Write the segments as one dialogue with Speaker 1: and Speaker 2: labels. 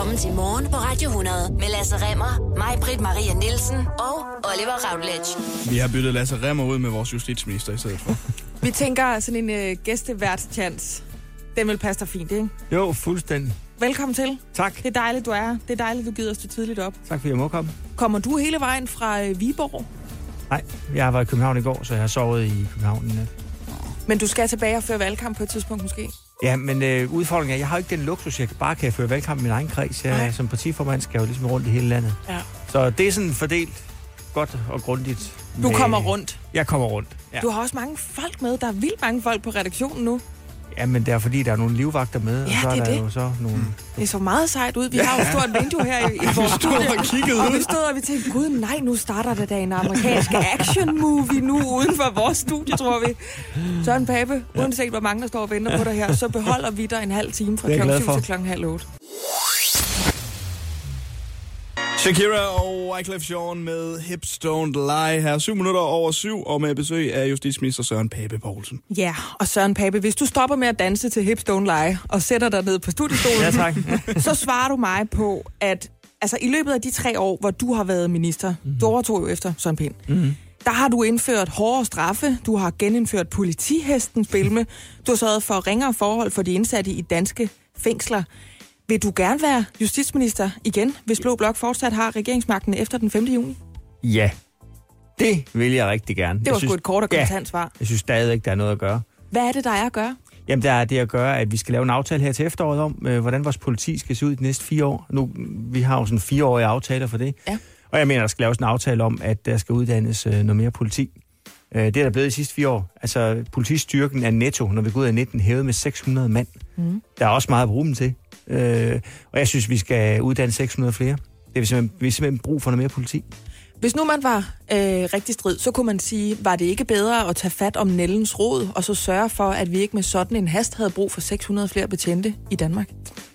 Speaker 1: Velkommen til Morgen på Radio 100 med Lasse Remmer, mig, Britt Maria Nielsen og Oliver Routledge.
Speaker 2: Vi har byttet Lasse Remmer ud med vores justitsminister i stedet for.
Speaker 3: Vi tænker sådan en øh, gæstevært-chance. Den vil passe dig fint, ikke?
Speaker 4: Jo, fuldstændig.
Speaker 3: Velkommen til.
Speaker 4: Tak.
Speaker 3: Det er dejligt, du er her. Det er dejligt, du gider stå tidligt op.
Speaker 4: Tak fordi jeg må komme.
Speaker 3: Kommer du hele vejen fra øh, Viborg?
Speaker 4: Nej, jeg har været i København i går, så jeg har sovet i København i nat.
Speaker 3: Men du skal tilbage og føre valgkamp på et tidspunkt måske?
Speaker 4: Ja, men øh, udfordringen er, jeg har ikke den luksus, jeg bare kan føre valgkamp i min egen kreds. Jeg,
Speaker 3: Nej.
Speaker 4: som partiformand skal jeg jo ligesom rundt i hele landet.
Speaker 3: Ja.
Speaker 4: Så det er sådan fordelt godt og grundigt.
Speaker 3: Du
Speaker 4: med-
Speaker 3: kommer rundt.
Speaker 4: Jeg kommer rundt. Ja.
Speaker 3: Du har også mange folk med. Der er vildt mange folk på redaktionen nu.
Speaker 4: Ja, men det er fordi, der er nogle livvagter med, og
Speaker 3: Ja,
Speaker 4: så er
Speaker 3: det er
Speaker 4: der
Speaker 3: det.
Speaker 4: jo så nogle...
Speaker 3: Det så meget sejt ud. Vi har jo et stort vindue her i, i vores
Speaker 2: stod og kiggede
Speaker 3: Og vi stod og vi tænkte, gud nej, nu starter der da en amerikansk action movie nu uden for vores studie, tror vi. Søren Pape, uanset hvor mange der står og venter på dig her, så beholder vi dig en halv time fra
Speaker 4: glad
Speaker 3: 7
Speaker 4: for.
Speaker 3: til klokken halv 8.
Speaker 2: Shakira og Wyclef Jean med Hips Don't Lie her. Syv minutter over syv, og med besøg af justitsminister Søren Pape Poulsen.
Speaker 3: Ja, og Søren Pape, hvis du stopper med at danse til Hips Don't Lie og sætter dig ned på studiestolen,
Speaker 4: Ja, tak.
Speaker 3: så svarer du mig på, at altså, i løbet af de tre år, hvor du har været minister, mm-hmm. du overtog jo efter Søren Pind, mm-hmm. der har du indført hårdere straffe, du har genindført politihesten spil med, du har sørget for ringere forhold for de indsatte i danske fængsler. Vil du gerne være justitsminister igen, hvis Blå Blok fortsat har regeringsmagten efter den 5. juni?
Speaker 4: Ja, det vil jeg rigtig gerne.
Speaker 3: Det var
Speaker 4: jeg
Speaker 3: sgu et kort og
Speaker 4: ja,
Speaker 3: kontant svar.
Speaker 4: jeg synes stadigvæk, der er noget at gøre.
Speaker 3: Hvad er det, der er at gøre?
Speaker 4: Jamen, der er det at gøre, at vi skal lave en aftale her til efteråret om, øh, hvordan vores politi skal se ud de næste fire år. Nu, vi har jo sådan fireårige aftaler for det.
Speaker 3: Ja.
Speaker 4: Og jeg mener, der skal laves en aftale om, at der skal uddannes øh, noget mere politi. Øh, det er der blevet de sidste fire år. Altså, politistyrken er netto, når vi går ud af 19, hævet med 600 mand.
Speaker 3: Mm.
Speaker 4: Der er også meget at bruge dem til. Øh, og jeg synes, vi skal uddanne 600 flere. Det er vi simpelthen, vi har simpelthen brug for noget mere politi.
Speaker 3: Hvis nu man var øh, rigtig strid, så kunne man sige, var det ikke bedre at tage fat om Nellens rod, og så sørge for, at vi ikke med sådan en hast havde brug for 600 flere betjente i Danmark?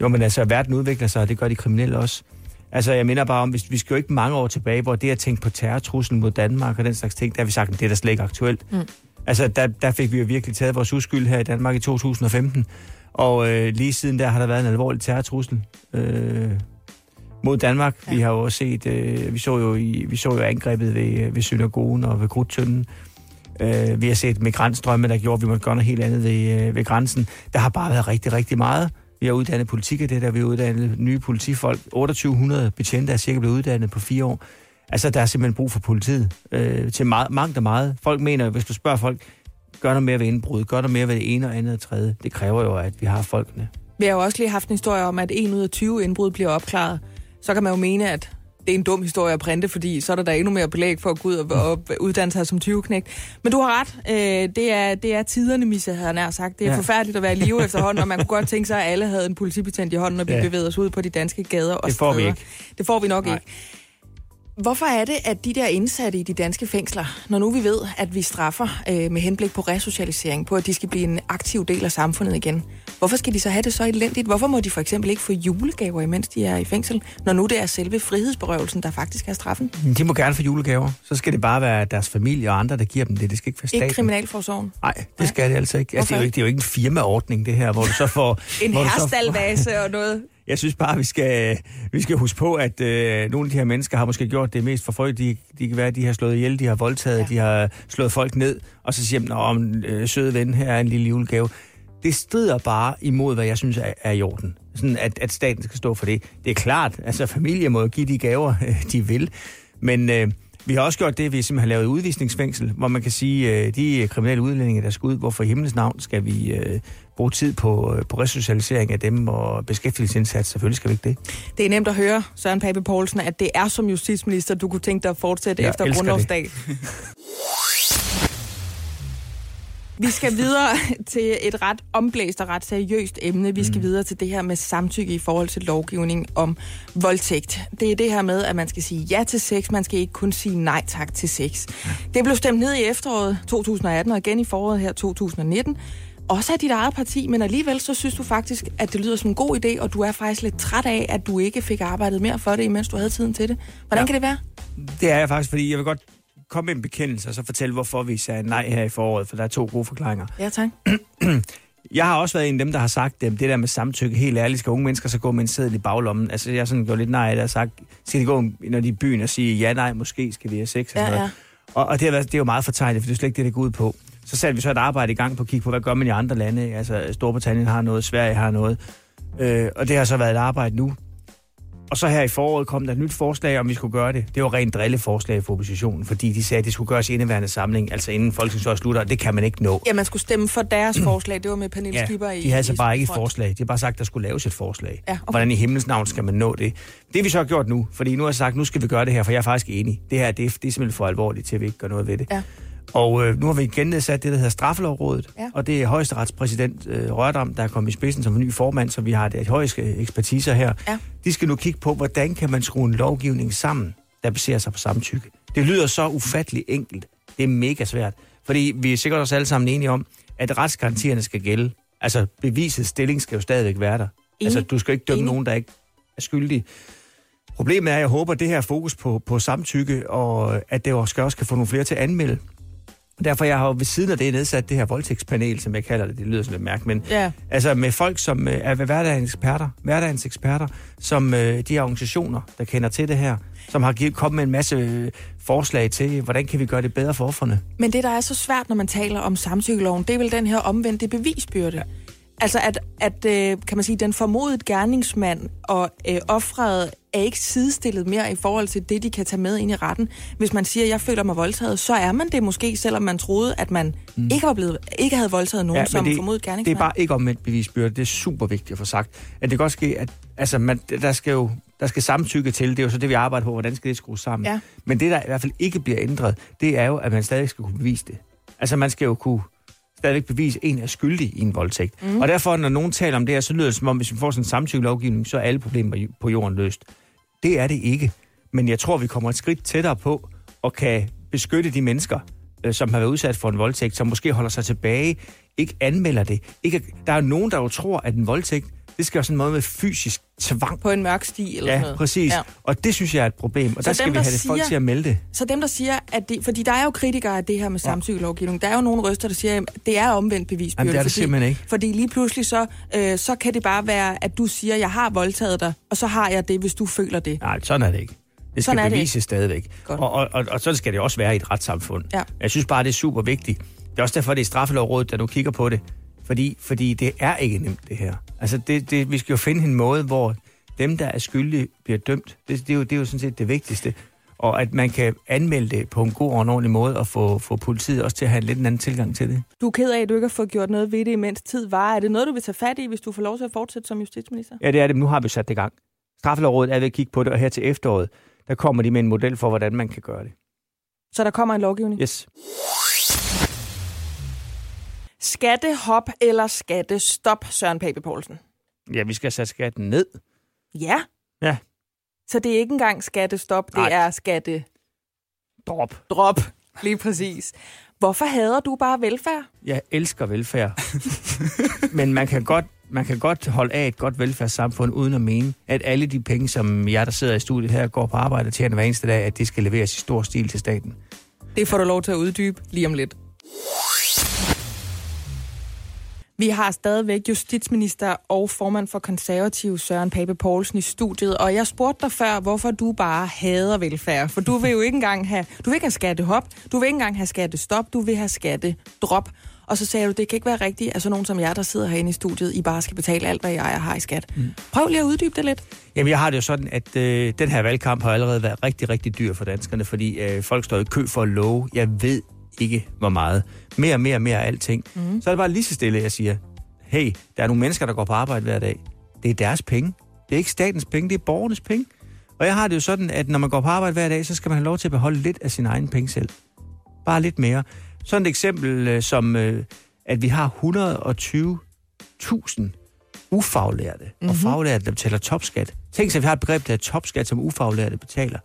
Speaker 4: Jo, men altså, verden udvikler sig, og det gør de kriminelle også. Altså, jeg mener bare om, hvis vi skal jo ikke mange år tilbage, hvor det at tænke på terrortruslen mod Danmark og den slags ting, der har vi sagt, at det er da slet ikke aktuelt.
Speaker 3: Mm.
Speaker 4: Altså, der, der fik vi jo virkelig taget vores uskyld her i Danmark i 2015. Og øh, lige siden der har der været en alvorlig terrortrussel øh, mod Danmark.
Speaker 3: Ja.
Speaker 4: Vi har jo også set, øh, vi så jo, i, vi så jo angrebet ved, ved synagogen og ved Krudtønden. Øh, vi har set migrantstrømme, der gjorde, at vi måtte gøre noget helt andet ved, øh, ved grænsen. Der har bare været rigtig, rigtig meget. Vi har uddannet politikere, der vi har uddannet nye politifolk. 2800 betjente er cirka blevet uddannet på fire år. Altså, der er simpelthen brug for politiet øh, til meget, mangt og meget. Folk mener, hvis du spørger folk, gør noget mere ved indbrud, gør noget mere ved det ene og andet og tredje. Det kræver jo, at vi har folkene.
Speaker 3: Vi har jo også lige haft en historie om, at 1 ud af 20 indbrud bliver opklaret. Så kan man jo mene, at det er en dum historie at printe, fordi så er der da endnu mere belæg for at gå ud og, og uddanne sig som 20-knægt. Men du har ret. Øh, det, er, det er tiderne, Misse, havde nær sagt. Det er ja. Forfærdeligt at være i live efterhånden, og man kunne godt tænke sig, at alle havde en politibetjent i hånden, når vi ja. Bevægede os ud på de danske gader og
Speaker 4: Det får vi
Speaker 3: stræder.
Speaker 4: ikke.
Speaker 3: Det får vi nok
Speaker 4: Nej.
Speaker 3: ikke. Hvorfor er det, at de der indsatte i de danske fængsler, når nu vi ved, at vi straffer øh, med henblik på resocialisering, på at de skal blive en aktiv del af samfundet igen, hvorfor skal de så have det så elendigt? Hvorfor må de for eksempel ikke få julegaver, imens de er i fængsel, når nu det er selve frihedsberøvelsen, der faktisk er straffen?
Speaker 4: De må gerne få julegaver. Så skal det bare være deres familie og andre, der giver dem det. Det skal ikke være staten.
Speaker 3: Ikke kriminalforsorgen.
Speaker 4: Nej, det skal det altså ikke. Altså, det, er jo ikke det er jo ikke en firmaordning, det her, hvor du så får...
Speaker 3: En
Speaker 4: så-
Speaker 3: herrestalvase og noget.
Speaker 4: Jeg synes bare, vi skal, vi skal huske på, at øh, nogle af de her mennesker har måske gjort det mest for folk. De, de kan være, de har slået ihjel, de har voldtaget,
Speaker 3: Ja.
Speaker 4: de har slået folk ned, og så siger Nå, men, øh, søde ven, her er en lille julegave. Det strider bare imod, hvad jeg synes er, er i orden. Sådan, at, at staten skal stå for det. Det er klart, altså familie må give de gaver, de vil. Men øh, vi har også gjort det, at vi simpelthen har lavet udvisningsfængsel, hvor man kan sige, øh, de kriminelle udlændinge, der skal ud, hvorfor i himlens navn skal vi øh, bruge tid på, øh, på resocialisering af dem og beskæftigelsesindsats. Selvfølgelig skal vi ikke det.
Speaker 3: Det er nemt at høre, Søren Pape Poulsen, at det er som justitsminister, du kunne tænke dig at fortsætte
Speaker 4: Jeg
Speaker 3: efter grundlovsdag. Vi skal videre til et ret omblæst og ret seriøst emne. Vi skal videre til det her med samtykke i forhold til lovgivning om voldtægt. Det er det her med, at man skal sige ja til sex, man skal ikke kun sige nej tak til sex. Det blev stemt ned i efteråret 2018 og igen i foråret her 2019. Også af dit eget parti, men alligevel så synes du faktisk, at det lyder som en god idé, og du er faktisk lidt træt af, at du ikke fik arbejdet mere for det, imens du havde tiden til det. Hvordan
Speaker 4: Ja.
Speaker 3: kan det være?
Speaker 4: Det er jeg faktisk, fordi jeg vil godt komme med en bekendelse, og så fortælle, hvorfor vi sagde nej her i foråret, for der er to gode forklaringer.
Speaker 3: Ja, tak.
Speaker 4: Jeg har også været en af dem, der har sagt, at det der med samtykke, helt ærligt, skal unge mennesker så gå med en seddel i baglommen. Altså, jeg har sådan gjort lidt nej det og sagt, skal de gå, når de er i byen og sige, ja, nej, måske skal vi have sex og
Speaker 3: Ja, ja.
Speaker 4: Og, og det, har været, det er jo meget fortegnet, for det er slet ikke det, det går ud på. Så satte vi så et arbejde i gang på at kigge på, hvad gør man i andre lande. Altså, Storbritannien har noget, Sverige har noget. Øh, og det har så været et arbejde nu. Og så her i foråret kom der et nyt forslag, om vi skulle gøre det. Det var rent drilleforslag for oppositionen, fordi de sagde, at det skulle gøres i indeværende samling, altså inden folketingsåret slutter. Det kan man ikke nå.
Speaker 3: Ja, man skulle stemme for deres forslag. Det var med Pernille
Speaker 4: Ja,
Speaker 3: Skipper i
Speaker 4: de havde så
Speaker 3: i
Speaker 4: bare ikke et forslag. De har bare sagt, at der skulle laves et forslag.
Speaker 3: Ja, okay.
Speaker 4: Hvordan i himmels navn skal man nå det? Det har vi så gjort nu, fordi nu har jeg sagt, nu skal vi gøre det her, for jeg er faktisk enig. Det her, det er, det er simpelthen for alvorligt til, at vi ikke gør noget ved det.
Speaker 3: Ja.
Speaker 4: Og øh, nu har vi igen nedsat det, der hedder Straffelovrådet,
Speaker 3: Ja.
Speaker 4: og det er højesteretspræsident øh, Rørdam, der er kommet i spidsen som ny formand, så vi har det højeste ekspertiser her.
Speaker 3: Ja.
Speaker 4: De skal nu kigge på, hvordan kan man skrue en lovgivning sammen, der baserer sig på samtykke. Det lyder så ufattelig enkelt. Det er mega svært. Fordi vi er sikkert også alle sammen enige om, at retsgarantierne skal gælde. Altså, bevisets stilling skal jo stadigvæk være der. Altså, du skal ikke dømme
Speaker 3: Enig.
Speaker 4: nogen, der ikke er skyldig. Problemet er, at jeg håber, at det her fokus på, på samtykke, og at det også, skal også kan få nogle flere til at anmelde. Derfor jeg har jo ved siden af det nedsat det her voldtægtspanel, som jeg kalder det. Det lyder sådan lidt mærkeligt, men
Speaker 3: Ja.
Speaker 4: altså med folk, som øh, er hverdagens eksperter, hverdagens eksperter, som øh, de her organisationer, der kender til det her, som har givet, kommet med en masse øh, forslag til, hvordan kan vi gøre det bedre for offerne.
Speaker 3: Men det, der er så svært, når man taler om samtykkeloven, det er vel den her omvendte bevisbyrde. Ja. Altså, at, at øh, kan man sige, den formodet gerningsmand og øh, offret er ikke sidestillet mere i forhold til det, de kan tage med ind i retten. Hvis man siger, at jeg føler mig voldtaget, så er man det måske, selvom man troede, at man mm. ikke, var blevet, ikke havde voldtaget nogen ja, som
Speaker 4: det,
Speaker 3: formodet
Speaker 4: det
Speaker 3: gerningsmand.
Speaker 4: er bare ikke omvendt bevisbyrde. Det er super vigtigt at få sagt. At det kan godt ske, at altså, man, der skal jo der skal samtykke til. Det er jo så det, vi arbejder på. Hvordan skal det skrues sammen?
Speaker 3: Ja.
Speaker 4: Men det, der i hvert fald ikke bliver ændret, det er jo, at man stadig skal kunne bevise det. Altså, man skal jo kunne stadigvæk bevise, at en er skyldig i en voldtægt. Mm. Og derfor, når nogen taler om det her, så lyder det som om, hvis vi får sådan en samtykkelovgivning, så er alle problemer på jorden løst. Det er det ikke. Men jeg tror, vi kommer et skridt tættere på og kan beskytte de mennesker, øh, som har været udsat for en voldtægt, som måske holder sig tilbage, ikke anmelder det. Ikke, der er nogen, der jo tror, at en voldtægt, det skal være sådan en måde med fysisk tvang.
Speaker 3: På en mørk sti eller
Speaker 4: Ja,
Speaker 3: sådan noget.
Speaker 4: præcis.
Speaker 3: Ja.
Speaker 4: Ja. Og det synes jeg er et problem, og
Speaker 3: Så
Speaker 4: der skal
Speaker 3: dem,
Speaker 4: vi have det folk
Speaker 3: siger-
Speaker 4: til at melde det.
Speaker 3: Så dem, der siger, at det, fordi der er jo kritikere af det her med samtykkelovgivning, der er jo nogle røster, der siger, at det er omvendt bevisbyrde.
Speaker 4: Jamen, det er det
Speaker 3: fordi,
Speaker 4: simpelthen ikke.
Speaker 3: Fordi lige pludselig så, øh, så kan det bare være, at du siger, jeg har voldtaget dig, og så har jeg det, hvis du føler det.
Speaker 4: Nej, sådan er det ikke. Det skal
Speaker 3: Sådan er det
Speaker 4: bevises stadigvæk.
Speaker 3: Godt.
Speaker 4: Og, og, og, og sådan skal det også være i et retssamfund.
Speaker 3: Ja.
Speaker 4: Jeg synes bare, det er super vigtigt. Det er også derfor, det er straffelovrådet, der nu kigger på det. Fordi, fordi det er ikke nemt, det her. Altså, det, det, vi skal jo finde en måde, hvor dem, der er skyldige, bliver dømt. Det, det, er, jo, det er jo sådan set det vigtigste. Og at man kan anmelde det på en god og en ordentlig måde, og få, få politiet også til at have en lidt en anden tilgang til det.
Speaker 3: Du er ked af, at du ikke har fået gjort noget ved det, imens tid var. Er det noget, du vil tage fat i, hvis du får lov til at fortsætte som justitsminister?
Speaker 4: Ja, det er det. Nu har vi sat det i gang. Straffelovrådet er ved at kigge på det, og her til efteråret, der kommer de med en model for, hvordan man kan gøre det.
Speaker 3: Så der kommer en lovgivning.
Speaker 4: Yes.
Speaker 3: Skattehop eller skattestop, Søren Pape Poulsen?
Speaker 4: Ja, vi skal sætte skatten ned.
Speaker 3: Ja.
Speaker 4: Ja.
Speaker 3: Så det er ikke engang skattestop, det
Speaker 4: Nej.
Speaker 3: er skattedrop.
Speaker 4: Drop.
Speaker 3: Lige præcis. Hvorfor hader du bare velfærd?
Speaker 4: Jeg elsker velfærd. Men man kan, godt, man kan godt holde af et godt velfærdssamfund, uden at mene, at alle de penge, som jeg, der sidder i studiet her, går på arbejde og tjener hver eneste dag, at de skal leveres i stor stil til staten.
Speaker 3: Det får du lov til at uddybe lige om lidt. Vi har stadigvæk justitsminister og formand for konservativ Søren Pape Poulsen i studiet, og jeg spurgte dig før, hvorfor du bare hader velfærd. For du vil jo ikke engang have, du vil ikke have skattehop, du vil ikke engang have skattestop, du vil have skattedrop. Og så sagde du, det kan ikke være rigtigt, at sådan nogen som jer, der sidder herinde i studiet, I bare skal betale alt, hvad jeg har i skat. Mm. Prøv lige at uddybe det lidt.
Speaker 4: Jamen, jeg har det jo sådan, at øh, den her valgkamp har allerede været rigtig, rigtig dyr for danskerne, fordi øh, folk står i kø for at love. Jeg ved ikke, hvor meget. Mere, mere, mere af alting. Mm. Så er det bare lige så stille, jeg siger, hey, der er nogle mennesker, der går på arbejde hver dag. Det er deres penge. Det er ikke statens penge, det er borgernes penge. Og jeg har det jo sådan, at når man går på arbejde hver dag, så skal man have lov til at beholde lidt af sin egen penge selv. Bare lidt mere. Sådan et eksempel øh, som, øh, at vi har 120.000 ufaglærte mm-hmm. og faglærte, der betaler topskat. Tænk sig, at vi har et begreb, der er topskat, som ufaglærte betaler.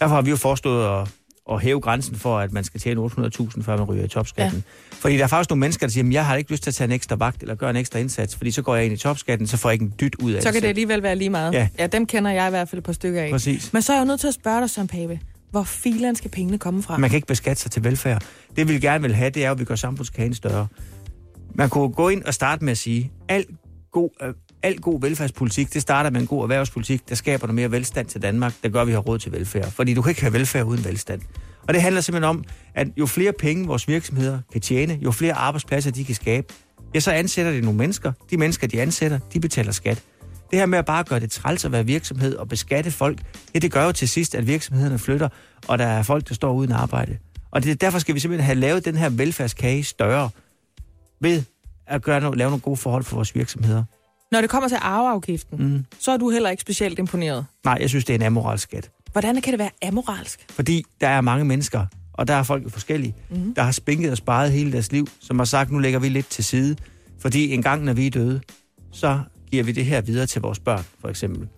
Speaker 4: Derfor har vi jo forestået at, at hæve grænsen for, at man skal tjene 800.000, før man ryger i topskatten. Ja. Fordi der er faktisk nogle mennesker, der siger, at jeg har ikke lyst til at tage en ekstra vagt eller gøre en ekstra indsats, fordi så går jeg ind i topskatten, så får jeg ikke en dyt ud af
Speaker 3: Så kan det alligevel være lige meget.
Speaker 4: Ja.
Speaker 3: ja, dem kender jeg i hvert fald et par stykker af.
Speaker 4: Præcis.
Speaker 3: Men så er jeg jo nødt til at spørge dig, Søren Pape, hvor filen skal pengene komme fra?
Speaker 4: Man kan ikke beskatte sig til velfærd. Det vi gerne vil have, det er, at vi gør samfundskagen større. Man kunne gå ind og starte med at sige, al god, øh, al god velfærdspolitik, det starter med en god erhvervspolitik, der skaber noget mere velstand til Danmark, der gør, at vi har råd til velfærd. Fordi du kan ikke have velfærd uden velstand. Og det handler simpelthen om, at jo flere penge vores virksomheder kan tjene, jo flere arbejdspladser de kan skabe, ja, så ansætter de nogle mennesker. De mennesker, de ansætter, de betaler skat. Det her med at bare gøre det træls at være virksomhed og beskatte folk, ja, det gør jo til sidst, at virksomhederne flytter, og der er folk, der står uden arbejde. Og det, er derfor skal vi simpelthen have lavet den her velfærdskage større ved at gøre no- lave nogle gode forhold for vores virksomheder.
Speaker 3: Når det kommer til arveafgiften, mm. så er du heller ikke specielt imponeret.
Speaker 4: Nej, jeg synes, det er en amoralsk skat.
Speaker 3: Hvordan kan det være amoralsk?
Speaker 4: Fordi der er mange mennesker, og der er folk forskellige, mm. der har spinket og sparet hele deres liv, som har sagt, nu lægger vi lidt til side. Fordi en gang, når vi er døde, så giver vi det her videre til vores børn, for eksempel.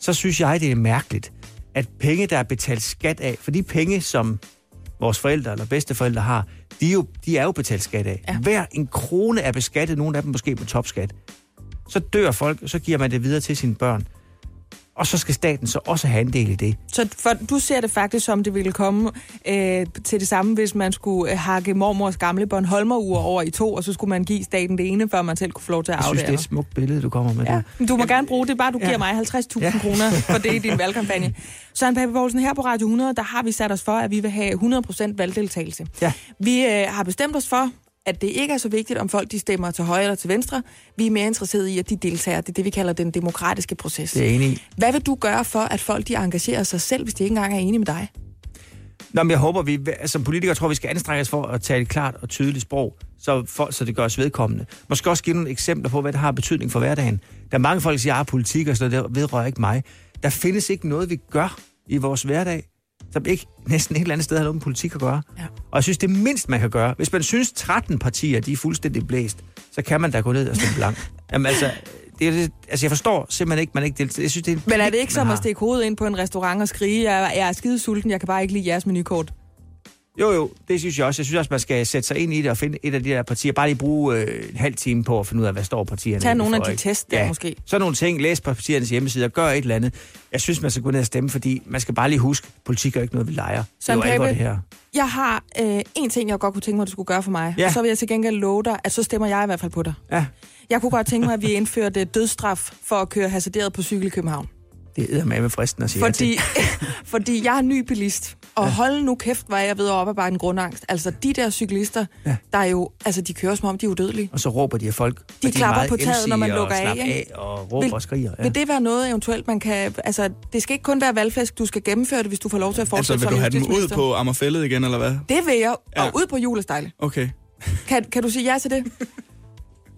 Speaker 4: Så synes jeg, det er mærkeligt, at penge, der er betalt skat af, for de penge, som vores forældre eller bedsteforældre har, de er jo, de er jo betalt skat af. Ja. Hver en krone er beskattet, nogle af dem måske med topskat. Så dør folk, og så giver man det videre til sine børn og så skal staten så også have en del i det.
Speaker 3: Så for, du ser det faktisk som, det ville komme øh, til det samme, hvis man skulle øh, hakke mormors gamle Bornholmer-ur over i to, og så skulle man give staten det ene, før man selv kunne få lov til at afdære.
Speaker 4: Jeg synes, det er et smukt billede, du kommer med.
Speaker 3: Ja.
Speaker 4: Det.
Speaker 3: Du må gerne bruge det, bare du ja. giver mig 50.000 ja. kroner for det i din valgkampagne. Søren Pape Poulsen, her på Radio 100, der har vi sat os for, at vi vil have 100% valgdeltagelse. Ja. Vi øh, har bestemt os for, at det ikke er så vigtigt, om folk de stemmer til højre eller til venstre. Vi er mere interesserede i, at de deltager. Det er det, vi kalder den demokratiske proces.
Speaker 4: Det er enig
Speaker 3: Hvad vil du gøre for, at folk de engagerer sig selv, hvis de ikke engang er enige med dig?
Speaker 4: Nå, men jeg håber, vi som politikere tror, vi skal anstrenge os for at tale et klart og tydeligt sprog, så, for, så det gør os vedkommende. Måske også give nogle eksempler på, hvad det har betydning for hverdagen. Der er mange folk, der siger, at politik og sådan noget, det vedrører ikke mig. Der findes ikke noget, vi gør i vores hverdag, som ikke næsten et eller andet sted har noget med politik at gøre. Ja. Og jeg synes, det mindst, man kan gøre, hvis man synes, 13 partier de er fuldstændig blæst, så kan man da gå ned og stemme blank. Jamen altså, det, det, altså jeg forstår simpelthen ikke, man ikke deltager. Jeg synes, det er
Speaker 3: Men er det ikke som at stikke hovedet ind på en restaurant og skrige, jeg, jeg er skide sulten, jeg kan bare ikke lide jeres menukort?
Speaker 4: Jo, jo, det synes jeg også. Jeg synes også, man skal sætte sig ind i det og finde et af de der partier. Bare lige bruge øh, en halv time på at finde ud af, hvad står partierne
Speaker 3: Tag nogle af de test der ja, måske.
Speaker 4: Så nogle ting, læs på partiernes hjemmesider, gør et eller andet. Jeg synes, man skal gå ned og stemme, fordi man skal bare lige huske, politik er ikke noget, vi leger.
Speaker 3: Så det er jo det her. Jeg har øh, en ting, jeg godt kunne tænke mig, at du skulle gøre for mig. Ja. Og så vil jeg til gengæld love dig, at så stemmer jeg i hvert fald på dig. Ja. Jeg kunne godt tænke mig, at vi indførte dødsstraf for at køre hasarderet på cykel i København.
Speaker 4: Det er med fristen at sige
Speaker 3: fordi, fordi jeg er ny bilist, og ja. hold nu kæft, hvor jeg ved at oparbejde en grundangst. Altså, de der cyklister, ja. der er jo, altså, de kører som om, de er udødelige.
Speaker 4: Og så råber de af folk.
Speaker 3: De, de klapper på taget, når man lukker af.
Speaker 4: af og råber
Speaker 3: vil,
Speaker 4: og skriger.
Speaker 3: Ja. Vil det være noget eventuelt, man kan... Altså, det skal ikke kun være valgflæsk, du skal gennemføre det, hvis du får lov til at fortsætte
Speaker 2: Altså, vil du have dem ud på Ammerfællet igen, eller hvad?
Speaker 3: Det vil jeg, og ja. ud på julestejle.
Speaker 2: Okay.
Speaker 3: Kan, kan du sige ja til det?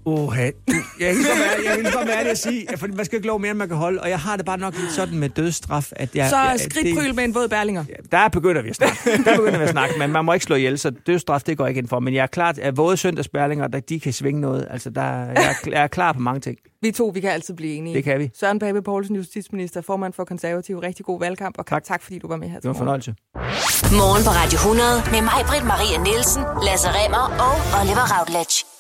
Speaker 4: Åh, jeg er helt godt med at sige, for man skal ikke lov mere, end man kan holde, og jeg har det bare nok lidt sådan med dødsstraf, at jeg...
Speaker 3: Så skridtpryl med en våd bærlinger?
Speaker 4: Der begynder vi at snakke. Der begynder vi at snakke, men man må ikke slå ihjel, så dødsstraf, det går jeg ikke ind for. Men jeg er klart, at våde søndagsbærlinger, der, de kan svinge noget. Altså, der, jeg, er, jeg er klar på mange ting.
Speaker 3: Vi to, vi kan altid blive enige.
Speaker 4: Det kan vi.
Speaker 3: Søren Pape Poulsen, justitsminister, formand for konservativ. Rigtig god valgkamp, og tak, tak fordi du var med her.
Speaker 4: Det var en fornøjelse.
Speaker 1: Morgen på Radio 100 med mig, Britt Maria Nielsen, Lasse Remmer og Oliver Routledge.